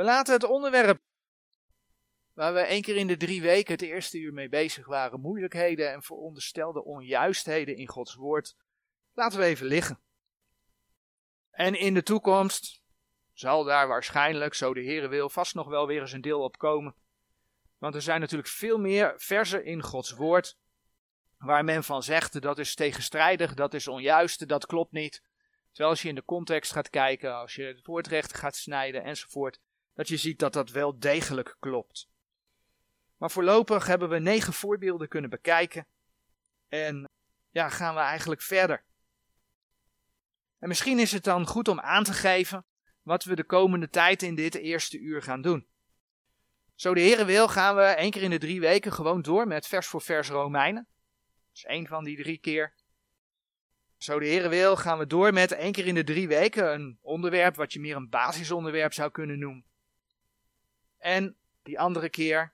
We laten het onderwerp waar we één keer in de drie weken het eerste uur mee bezig waren, moeilijkheden en veronderstelde onjuistheden in Gods woord, laten we even liggen. En in de toekomst zal daar waarschijnlijk, zo de Heer wil, vast nog wel weer eens een deel op komen. Want er zijn natuurlijk veel meer versen in Gods woord waar men van zegt dat is tegenstrijdig, dat is onjuist, dat klopt niet. Terwijl als je in de context gaat kijken, als je het woordrecht gaat snijden enzovoort, dat je ziet dat dat wel degelijk klopt. Maar voorlopig hebben we negen voorbeelden kunnen bekijken en ja, gaan we eigenlijk verder. En misschien is het dan goed om aan te geven wat we de komende tijd in dit eerste uur gaan doen. Zo de Heer wil gaan we één keer in de drie weken gewoon door met vers voor vers Romeinen. Dat is één van die drie keer. Zo de Heer wil gaan we door met één keer in de drie weken een onderwerp wat je meer een basisonderwerp zou kunnen noemen. En die andere keer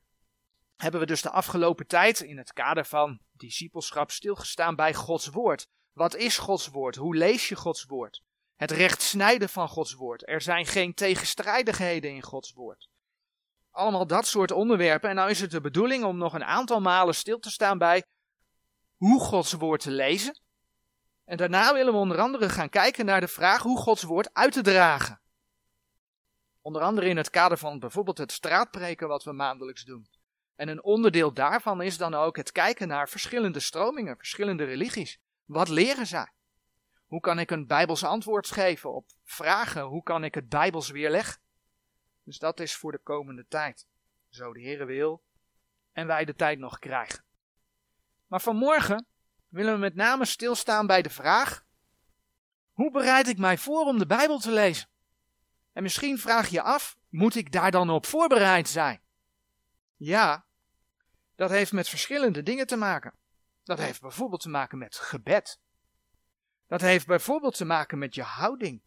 hebben we dus de afgelopen tijd in het kader van discipelschap stilgestaan bij Gods woord. Wat is Gods woord? Hoe lees je Gods woord? Het recht snijden van Gods woord. Er zijn geen tegenstrijdigheden in Gods woord. Allemaal dat soort onderwerpen. En nou is het de bedoeling om nog een aantal malen stil te staan bij hoe Gods woord te lezen. En daarna willen we onder andere gaan kijken naar de vraag hoe Gods woord uit te dragen. Onder andere in het kader van bijvoorbeeld het straatpreken wat we maandelijks doen. En een onderdeel daarvan is dan ook het kijken naar verschillende stromingen, verschillende religies. Wat leren zij? Hoe kan ik een Bijbels antwoord geven op vragen? Hoe kan ik het Bijbels weerleggen? Dus dat is voor de komende tijd. Zo de Heere wil en wij de tijd nog krijgen. Maar vanmorgen willen we met name stilstaan bij de vraag: hoe bereid ik mij voor om de Bijbel te lezen? En misschien vraag je af: moet ik daar dan op voorbereid zijn? Ja, dat heeft met verschillende dingen te maken. Dat heeft bijvoorbeeld te maken met gebed. Dat heeft bijvoorbeeld te maken met je houding,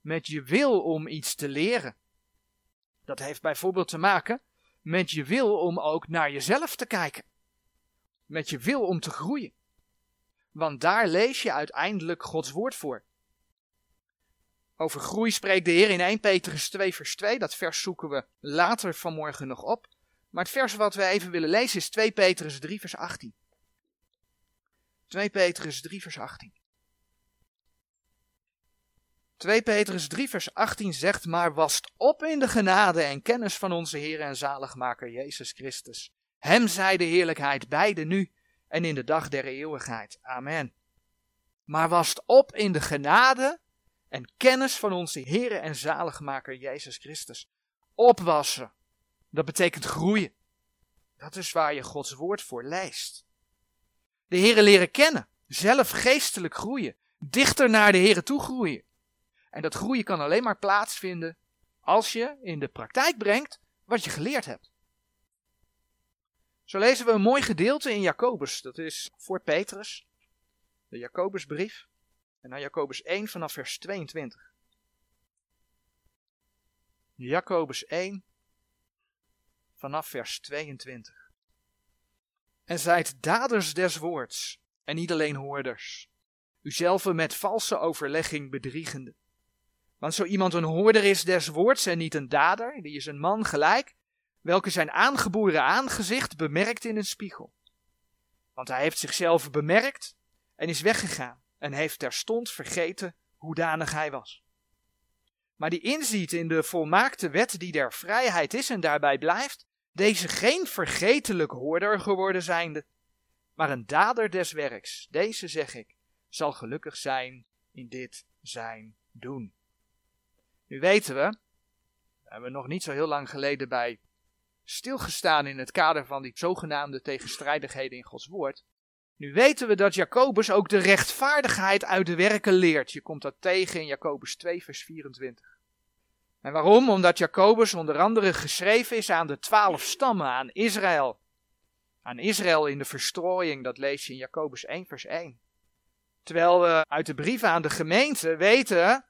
met je wil om iets te leren. Dat heeft bijvoorbeeld te maken met je wil om ook naar jezelf te kijken, met je wil om te groeien. Want daar lees je uiteindelijk Gods woord voor. Over groei spreekt de Heer in 1 Petrus 2 vers 2. Dat vers zoeken we later vanmorgen nog op. Maar het vers wat we even willen lezen is 2 Petrus 3 vers 18. 2 Petrus 3 vers 18. 2 Petrus 3 vers 18 zegt, maar wast op in de genade en kennis van onze Heer en zaligmaker Jezus Christus. Hem zij de heerlijkheid beide nu en in de dag der eeuwigheid. Amen. Maar wast op in de genade en kennis van onze Heer en zaligmaker Jezus Christus. Opwassen, dat betekent groeien. Dat is waar je Gods woord voor leest. De Heere leren kennen, zelf geestelijk groeien, dichter naar de Heere toe groeien. En dat groeien kan alleen maar plaatsvinden als je in de praktijk brengt wat je geleerd hebt. Zo lezen we een mooi gedeelte in Jacobus. Dat is voor Petrus, de Jacobusbrief. En naar Jacobus 1 vanaf vers 22. Jacobus 1 vanaf vers 22. En zijt daders des woords, en niet alleen hoorders, uzelf met valse overlegging bedriegende. Want zo iemand een hoorder is des woords en niet een dader, die is een man gelijk, welke zijn aangeboren aangezicht bemerkt in een spiegel. Want hij heeft zichzelf bemerkt en is weggegaan en heeft terstond vergeten hoedanig hij was. Maar die inziet in de volmaakte wet die der vrijheid is en daarbij blijft, deze geen vergetelijk hoorder geworden zijnde, maar een dader des werks, deze zeg ik, zal gelukkig zijn in dit zijn doen. Nu weten we, daar hebben we nog niet zo heel lang geleden bij stilgestaan in het kader van die zogenaamde tegenstrijdigheden in Gods woord. Nu weten we dat Jacobus ook de rechtvaardigheid uit de werken leert. Je komt dat tegen in Jacobus 2, vers 24. En waarom? Omdat Jacobus onder andere geschreven is aan de twaalf stammen, aan Israël. Aan Israël in de verstrooiing, dat lees je in Jacobus 1, vers 1. Terwijl we uit de brieven aan de gemeente weten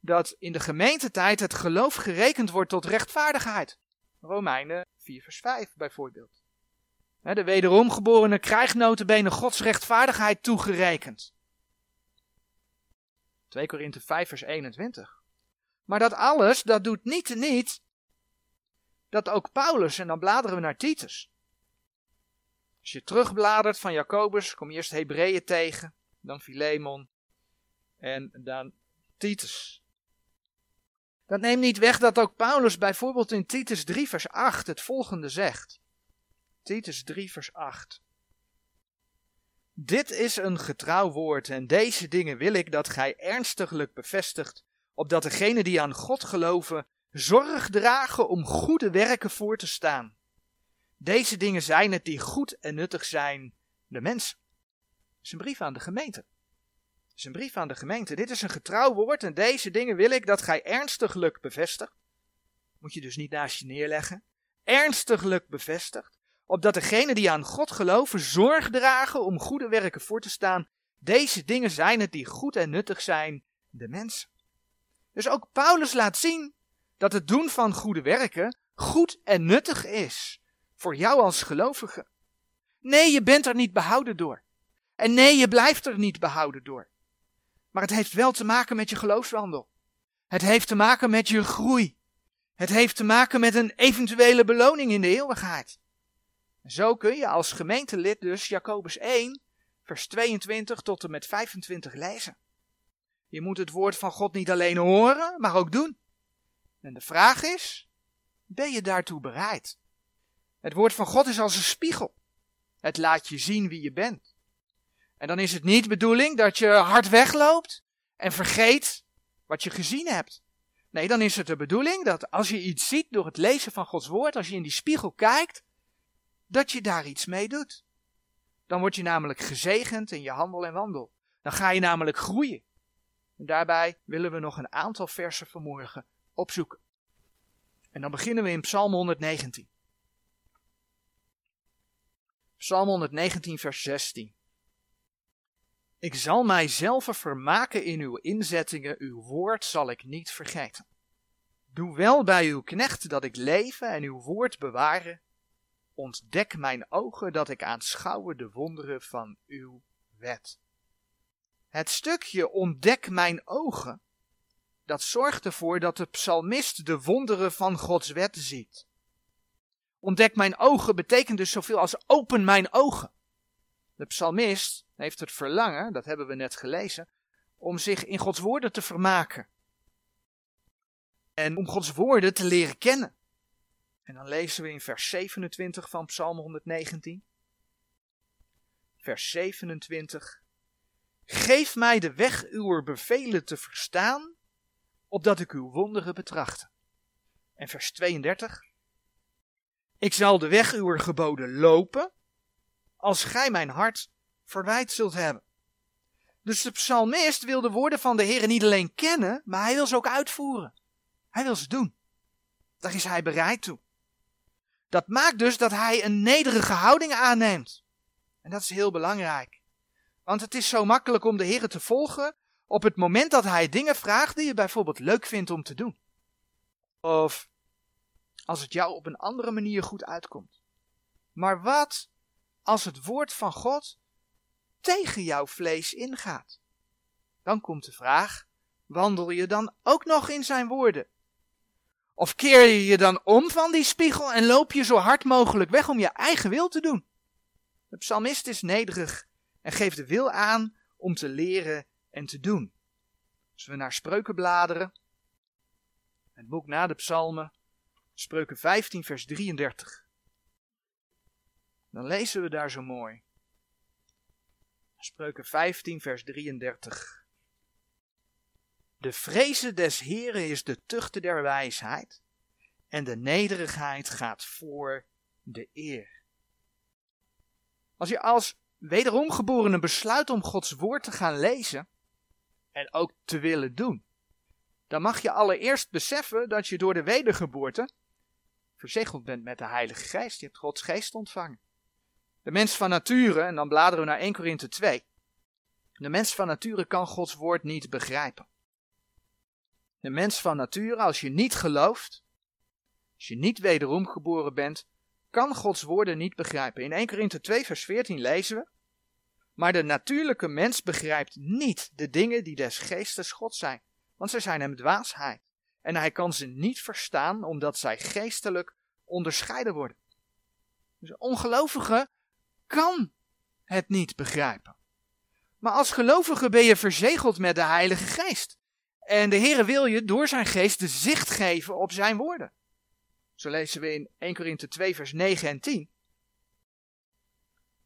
dat in de gemeentetijd het geloof gerekend wordt tot rechtvaardigheid. Romeinen 4 vers 5 bijvoorbeeld. De wederomgeborene krijgt notabene Gods rechtvaardigheid toegerekend. 2 Korinthe 5 vers 21. Maar dat alles, dat doet niet niet dat ook Paulus, en dan bladeren we naar Titus. Als je terugbladert van Jacobus, kom je eerst Hebreeën tegen, dan Filemon en dan Titus. Dat neemt niet weg dat ook Paulus bijvoorbeeld in Titus 3 vers 8 het volgende zegt. Titus 3 vers 8. Dit is een getrouw woord en deze dingen wil ik dat gij ernstiglijk bevestigt, opdat degenen die aan God geloven zorg dragen om goede werken voor te staan. Deze dingen zijn het die goed en nuttig zijn de mensen. Het is een brief aan de gemeente. Het is een brief aan de gemeente. Dit is een getrouw woord en deze dingen wil ik dat gij ernstiglijk bevestigt. Moet je dus niet naast je neerleggen. Ernstiglijk bevestigt. Opdat degenen die aan God geloven zorg dragen om goede werken voor te staan. Deze dingen zijn het die goed en nuttig zijn de mensen. Dus ook Paulus laat zien dat het doen van goede werken goed en nuttig is voor jou als gelovige. Nee, je bent er niet behouden door. En nee, je blijft er niet behouden door. Maar het heeft wel te maken met je geloofswandel. Het heeft te maken met je groei. Het heeft te maken met een eventuele beloning in de eeuwigheid. Zo kun je als gemeentelid dus Jacobus 1, vers 22 tot en met 25 lezen. Je moet het woord van God niet alleen horen, maar ook doen. En de vraag is, ben je daartoe bereid? Het woord van God is als een spiegel. Het laat je zien wie je bent. En dan is het niet bedoeling dat je hard wegloopt en vergeet wat je gezien hebt. Nee, dan is het de bedoeling dat als je iets ziet door het lezen van Gods woord, als je in die spiegel kijkt, dat je daar iets mee doet. Dan word je namelijk gezegend in je handel en wandel. Dan ga je namelijk groeien. En daarbij willen we nog een aantal versen vanmorgen opzoeken. En dan beginnen we in Psalm 119. Psalm 119, vers 16. Ik zal mijzelf vermaken in uw inzettingen, uw woord zal ik niet vergeten. Doe wel bij uw knecht dat ik leven en uw woord bewaren. Ontdek mijn ogen dat ik aanschouwe de wonderen van uw wet. Het stukje ontdek mijn ogen, dat zorgt ervoor dat de psalmist de wonderen van Gods wet ziet. Ontdek mijn ogen betekent dus zoveel als open mijn ogen. De psalmist heeft het verlangen, dat hebben we net gelezen, om zich in Gods woorden te vermaken. En om Gods woorden te leren kennen. En dan lezen we in vers 27 van Psalm 119. Vers 27. Geef mij de weg uw bevelen te verstaan, opdat ik uw wonderen betrachte. En vers 32. Ik zal de weg uw geboden lopen, als gij mijn hart verwijt zult hebben. Dus de psalmist wil de woorden van de Heer niet alleen kennen, maar hij wil ze ook uitvoeren. Hij wil ze doen. Daar is hij bereid toe. Dat maakt dus dat hij een nederige houding aanneemt. En dat is heel belangrijk. Want het is zo makkelijk om de Heer te volgen op het moment dat hij dingen vraagt die je bijvoorbeeld leuk vindt om te doen. Of als het jou op een andere manier goed uitkomt. Maar wat als het woord van God tegen jouw vlees ingaat? Dan komt de vraag: wandel je dan ook nog in zijn woorden? Of keer je je dan om van die spiegel en loop je zo hard mogelijk weg om je eigen wil te doen? De psalmist is nederig en geeft de wil aan om te leren en te doen. Als we naar spreuken bladeren, het boek na de psalmen, spreuken 15 vers 33. Dan lezen we daar zo mooi. Spreuken 15 vers 33. De vrezen des Heren is de tuchte der wijsheid, en de nederigheid gaat voor de eer. Als je als wederom geborene besluit om Gods woord te gaan lezen en ook te willen doen, dan mag je allereerst beseffen dat je door de wedergeboorte verzegeld bent met de Heilige Geest. Je hebt Gods Geest ontvangen. De mens van nature, en dan bladeren we naar 1 Korinthe 2. De mens van nature kan Gods woord niet begrijpen. De mens van nature, als je niet gelooft, als je niet wederom geboren bent, kan Gods woorden niet begrijpen. In 1 Korinthe 2 vers 14 lezen we, maar de natuurlijke mens begrijpt niet de dingen die des geestes God zijn, want ze zijn hem dwaasheid. En hij kan ze niet verstaan omdat zij geestelijk onderscheiden worden. Dus een ongelovige kan het niet begrijpen. Maar als gelovige ben je verzegeld met de Heilige Geest. En de Heere wil je door zijn geest de zicht geven op zijn woorden. Zo lezen we in 1 Korinthe 2 vers 9 en 10.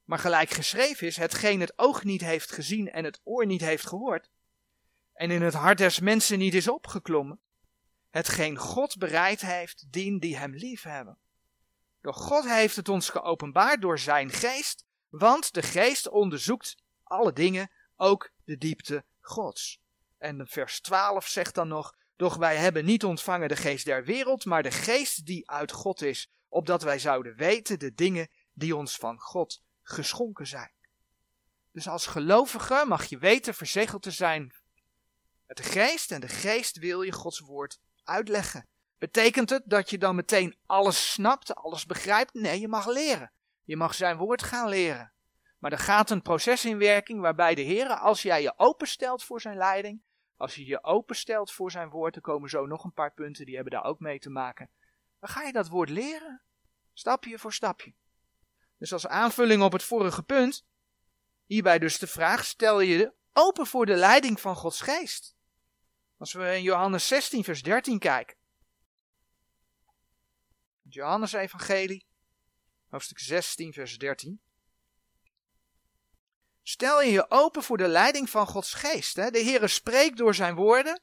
Maar gelijk geschreven is, hetgeen het oog niet heeft gezien en het oor niet heeft gehoord, en in het hart des mensen niet is opgeklommen, hetgeen God bereid heeft, dien die hem lief hebben. Door God heeft het ons geopenbaard door zijn geest, want de geest onderzoekt alle dingen, ook de diepte Gods. En vers 12 zegt dan nog, doch wij hebben niet ontvangen de geest der wereld, maar de geest die uit God is, opdat wij zouden weten de dingen die ons van God geschonken zijn. Dus als gelovige mag je weten verzegeld te zijn met de geest en de geest wil je Gods woord uitleggen. Betekent het dat je dan meteen alles snapt, alles begrijpt? Nee, je mag leren. Je mag zijn woord gaan leren. Maar er gaat een proces in werking waarbij de Heer, als jij je openstelt voor zijn leiding, als je je openstelt voor zijn woord, er komen zo nog een paar punten die hebben daar ook mee te maken. Dan ga je dat woord leren, stapje voor stapje. Dus als aanvulling op het vorige punt, hierbij dus de vraag, stel je open voor de leiding van Gods geest. Als we in Johannes 16 vers 13 kijken. Johannes Evangelie, hoofdstuk 16 vers 13. Stel je je open voor de leiding van Gods geest. Hè? De Heere spreekt door zijn woorden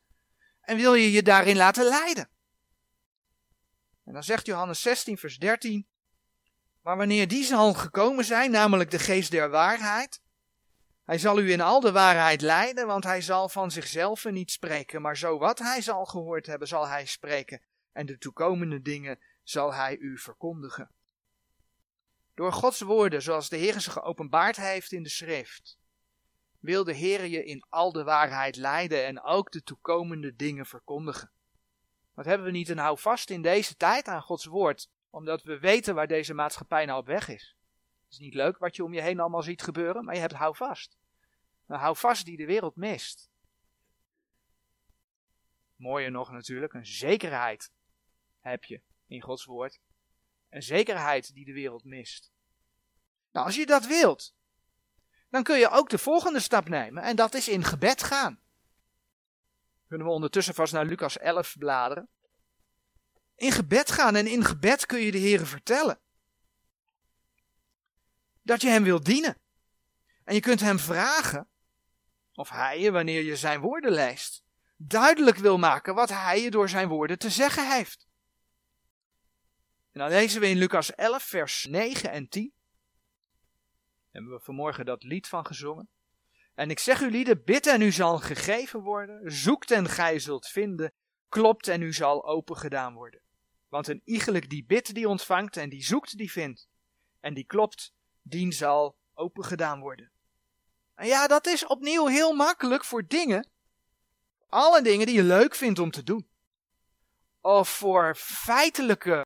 en wil je je daarin laten leiden. En dan zegt Johannes 16 vers 13. Maar wanneer die zal gekomen zijn, namelijk de geest der waarheid, hij zal u in al de waarheid leiden, want hij zal van zichzelf niet spreken, maar zo wat hij zal gehoord hebben, zal hij spreken, en de toekomende dingen zal hij u verkondigen. Door Gods woorden, zoals de Heer ze geopenbaard heeft in de schrift, wil de Heer je in al de waarheid leiden en ook de toekomende dingen verkondigen. Wat hebben we niet een houvast in deze tijd aan Gods woord, omdat we weten waar deze maatschappij nou op weg is. Het is niet leuk wat je om je heen allemaal ziet gebeuren, maar je hebt houvast. Een houvast die de wereld mist. Mooier nog natuurlijk, een zekerheid heb je in Gods woord. Een zekerheid die de wereld mist. Nou, als je dat wilt, dan kun je ook de volgende stap nemen en dat is in gebed gaan. Kunnen we ondertussen vast naar Lucas 11 bladeren. In gebed gaan en in gebed kun je de Heer vertellen. Dat je Hem wilt dienen. En je kunt Hem vragen of Hij je, wanneer je Zijn woorden leest, duidelijk wil maken wat Hij je door Zijn woorden te zeggen heeft. En dan lezen we in Lucas 11, vers 9 en 10. Hebben we vanmorgen dat lied van gezongen. En ik zeg u lieden, bid en u zal gegeven worden, zoekt en gij zult vinden, klopt en u zal open gedaan worden. Want een iegelijk die bidt, die ontvangt, en die zoekt, die vindt. En die klopt, dien zal open gedaan worden. En ja, dat is opnieuw heel makkelijk voor dingen. Alle dingen die je leuk vindt om te doen. Of voor feitelijke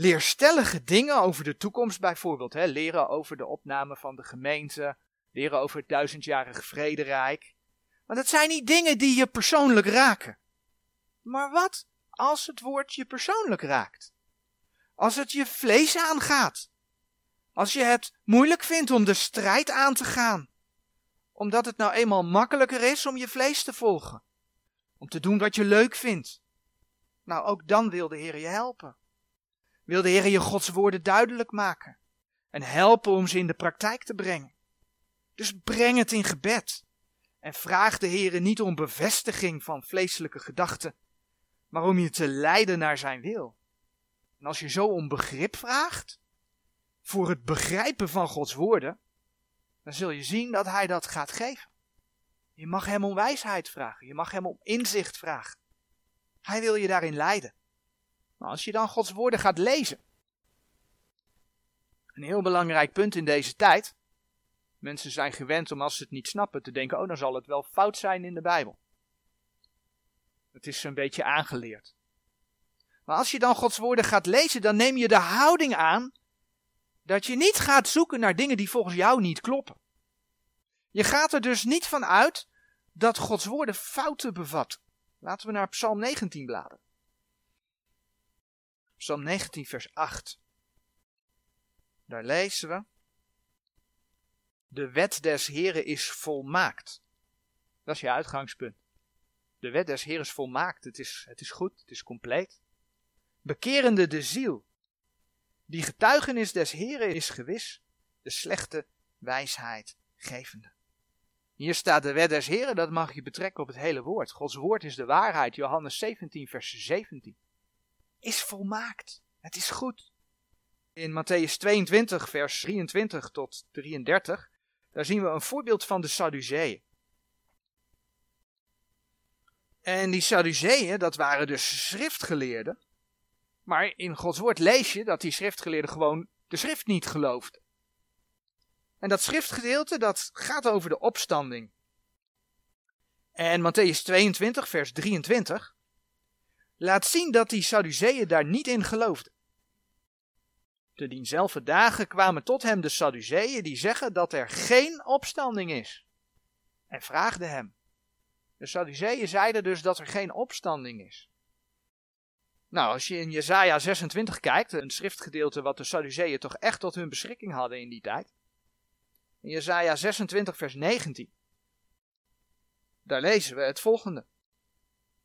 leerstellige dingen over de toekomst bijvoorbeeld. Hè? Leren over de opname van de gemeente. Leren over het duizendjarige vrederijk. Maar dat zijn niet dingen die je persoonlijk raken. Maar wat als het woord je persoonlijk raakt? Als het je vlees aangaat? Als je het moeilijk vindt om de strijd aan te gaan? Omdat het nou eenmaal makkelijker is om je vlees te volgen? Om te doen wat je leuk vindt? Nou, ook dan wil de Heer je helpen wil de Heer je Gods woorden duidelijk maken en helpen om ze in de praktijk te brengen. Dus breng het in gebed en vraag de Heer niet om bevestiging van vleeselijke gedachten, maar om je te leiden naar zijn wil. En als je zo om begrip vraagt, voor het begrijpen van Gods woorden, dan zul je zien dat Hij dat gaat geven. Je mag Hem om wijsheid vragen, je mag Hem om inzicht vragen. Hij wil je daarin leiden. Maar als je dan Gods woorden gaat lezen, een heel belangrijk punt in deze tijd. Mensen zijn gewend om als ze het niet snappen te denken, oh dan zal het wel fout zijn in de Bijbel. Het is een beetje aangeleerd. Maar als je dan Gods woorden gaat lezen, dan neem je de houding aan dat je niet gaat zoeken naar dingen die volgens jou niet kloppen. Je gaat er dus niet van uit dat Gods woorden fouten bevatten. Laten we naar Psalm 19 bladeren. Psalm 19, vers 8. Daar lezen we. De wet des Heren is volmaakt. Dat is je uitgangspunt. De wet des Heren is volmaakt. Het is, het is goed, het is compleet. Bekerende de ziel. Die getuigenis des Heren is gewis. De slechte wijsheid gevende. Hier staat de wet des Heren, dat mag je betrekken op het hele woord. Gods woord is de waarheid. Johannes 17, vers 17. Is volmaakt. Het is goed. In Matthäus 22, vers 23 tot 33, daar zien we een voorbeeld van de Sadduceeën. En die Sadduceeën, dat waren dus schriftgeleerden. Maar in Gods woord lees je dat die schriftgeleerden gewoon de schrift niet geloofden. En dat schriftgedeelte, dat gaat over de opstanding. En Matthäus 22, vers 23, laat zien dat die Sadduceeën daar niet in geloofden. Te diezelfde dagen kwamen tot hem de Sadduceeën die zeggen dat er geen opstanding is. En vraagden hem. De Sadduceeën zeiden dus dat er geen opstanding is. Nou, als je in Jesaja 26 kijkt, een schriftgedeelte wat de Sadduceeën toch echt tot hun beschikking hadden in die tijd. In Jesaja 26 vers 19. Daar lezen we het volgende.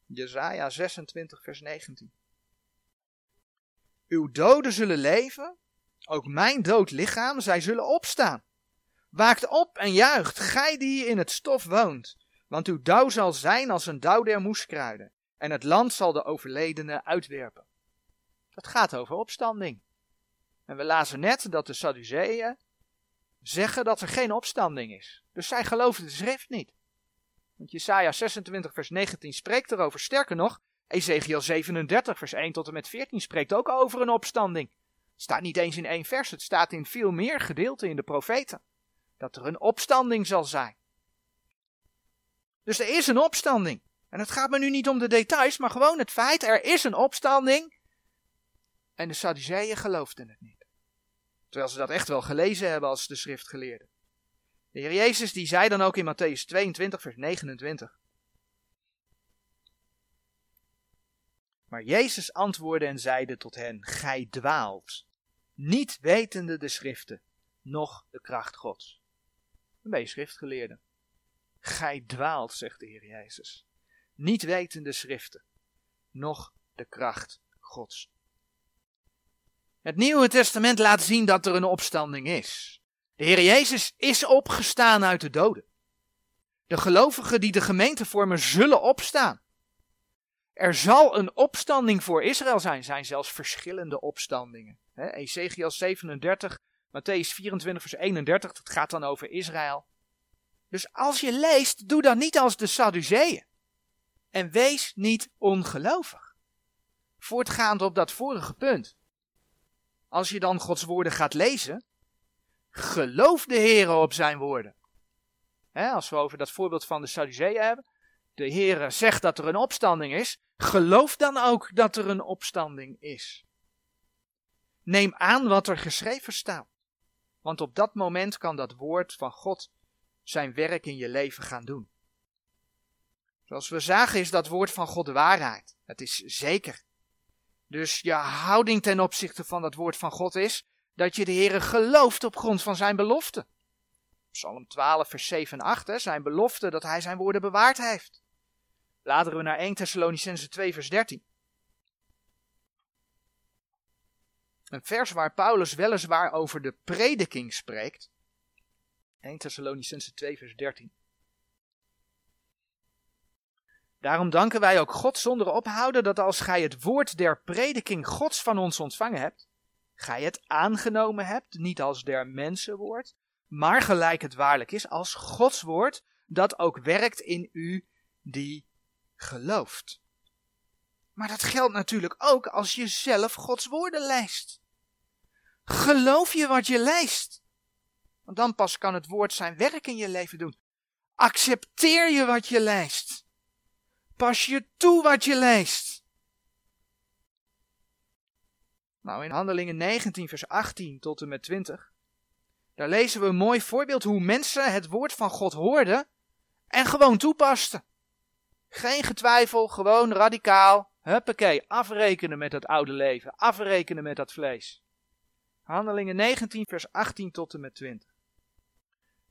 Jesaja 26 vers 19. Uw doden zullen leven, ook mijn dood lichaam, zij zullen opstaan. Waakt op en juicht, gij die in het stof woont, want uw dauw zal zijn als een dauw der moeskruiden, en het land zal de overledene uitwerpen. Dat gaat over opstanding. En we lazen net dat de Sadduceeën zeggen dat er geen opstanding is. Dus zij geloven de schrift niet. Want Jesaja 26 vers 19 spreekt erover. Sterker nog, Ezekiel 37 vers 1 tot en met 14 spreekt ook over een opstanding. Het staat niet eens in één vers, het staat in veel meer gedeelten in de profeten. Dat er een opstanding zal zijn. Dus er is een opstanding. En het gaat me nu niet om de details, maar gewoon het feit, er is een opstanding. En de Sadduceeën geloofden het niet. Terwijl ze dat echt wel gelezen hebben als de schriftgeleerden. De Heer Jezus die zei dan ook in Matthäus 22 vers 29. Maar Jezus antwoordde en zeide tot hen, gij dwaalt, niet wetende de schriften, noch de kracht gods. Dan ben je schriftgeleerde. Gij dwaalt, zegt de Heer Jezus, niet wetende schriften, noch de kracht gods. Het Nieuwe Testament laat zien dat er een opstanding is. De Heer Jezus is opgestaan uit de doden. De gelovigen die de gemeente vormen zullen opstaan. Er zal een opstanding voor Israël zijn, zijn zelfs verschillende opstandingen. Ezekiel 37, Matthäus 24, vers 31, dat gaat dan over Israël. Dus als je leest, doe dan niet als de Sadduceeën. En wees niet ongelovig. Voortgaand op dat vorige punt. Als je dan Gods woorden gaat lezen, geloof de Heer op zijn woorden. als we over dat voorbeeld van de Sadduceeën hebben. De Heer zegt dat er een opstanding is. Geloof dan ook dat er een opstanding is. Neem aan wat er geschreven staat. Want op dat moment kan dat woord van God zijn werk in je leven gaan doen. Zoals we zagen is dat woord van God de waarheid. Het is zeker. Dus je houding ten opzichte van dat woord van God is dat je de Heere gelooft op grond van zijn belofte. Psalm 12, vers 7 en 8, hè, zijn belofte dat hij zijn woorden bewaard heeft. Laten we naar 1 Thessalonicense 2, vers 13. Een vers waar Paulus weliswaar over de prediking spreekt. 1 Thessalonicense 2, vers 13. Daarom danken wij ook God zonder ophouden dat als gij het woord der prediking Gods van ons ontvangen hebt, gij het aangenomen hebt, niet als der mensenwoord, maar gelijk het waarlijk is, als Gods woord, dat ook werkt in u die gelooft. Maar dat geldt natuurlijk ook als je zelf Gods woorden leest. Geloof je wat je leest? Want dan pas kan het woord zijn werk in je leven doen. Accepteer je wat je leest. Pas je toe wat je leest. Nou, in Handelingen 19, vers 18 tot en met 20, daar lezen we een mooi voorbeeld hoe mensen het woord van God hoorden en gewoon toepasten. Geen getwijfel, gewoon radicaal. Huppakee, afrekenen met dat oude leven, afrekenen met dat vlees. Handelingen 19, vers 18 tot en met 20.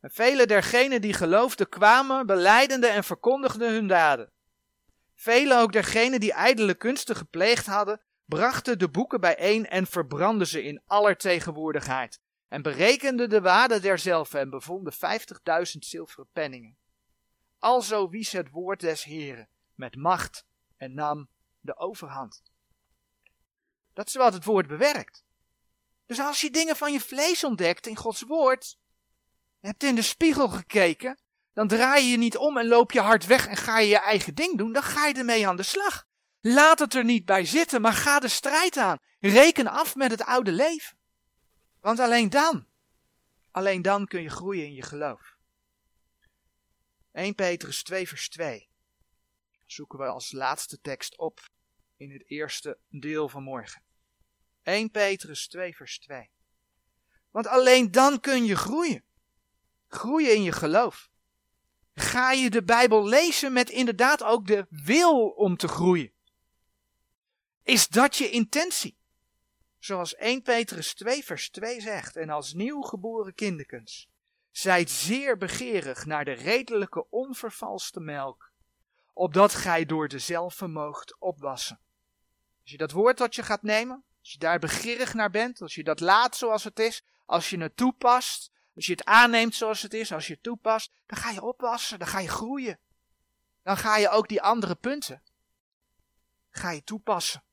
En vele dergenen die geloofden kwamen, beleidende en verkondigden hun daden. Vele ook dergenen die ijdele kunsten gepleegd hadden, brachten de boeken bijeen en verbrandden ze in aller tegenwoordigheid. En berekenden de waarde derzelfde en bevonden vijftigduizend zilveren penningen. Alzo wies het woord des Heren met macht en nam de overhand. Dat is wat het woord bewerkt. Dus als je dingen van je vlees ontdekt in Gods woord, hebt in de spiegel gekeken, dan draai je je niet om en loop je hard weg en ga je je eigen ding doen, dan ga je ermee aan de slag. Laat het er niet bij zitten, maar ga de strijd aan. Reken af met het oude leven. Want alleen dan, alleen dan kun je groeien in je geloof. 1 Petrus 2 vers 2 zoeken we als laatste tekst op in het eerste deel van morgen. 1 Petrus 2 vers 2. Want alleen dan kun je groeien. Groeien in je geloof. Ga je de Bijbel lezen met inderdaad ook de wil om te groeien. Is dat je intentie? Zoals 1 Petrus 2 vers 2 zegt, en als nieuw geboren kinderkens, zijt zeer begeerig naar de redelijke onvervalste melk, opdat gij door dezelfde moogt opwassen. Als je dat woord dat je gaat nemen, als je daar begeerig naar bent, als je dat laat zoals het is, als je het toepast, als je het aanneemt zoals het is, als je het toepast, dan ga je opwassen, dan ga je groeien. Dan ga je ook die andere punten, ga je toepassen.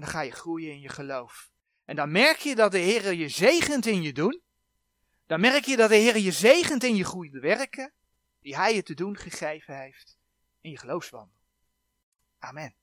En dan ga je groeien in je geloof. En dan merk je dat de Heer je zegent in je doen. Dan merk je dat de Heer je zegent in je goede werken, die Hij je te doen gegeven heeft in je geloofswandel. Amen.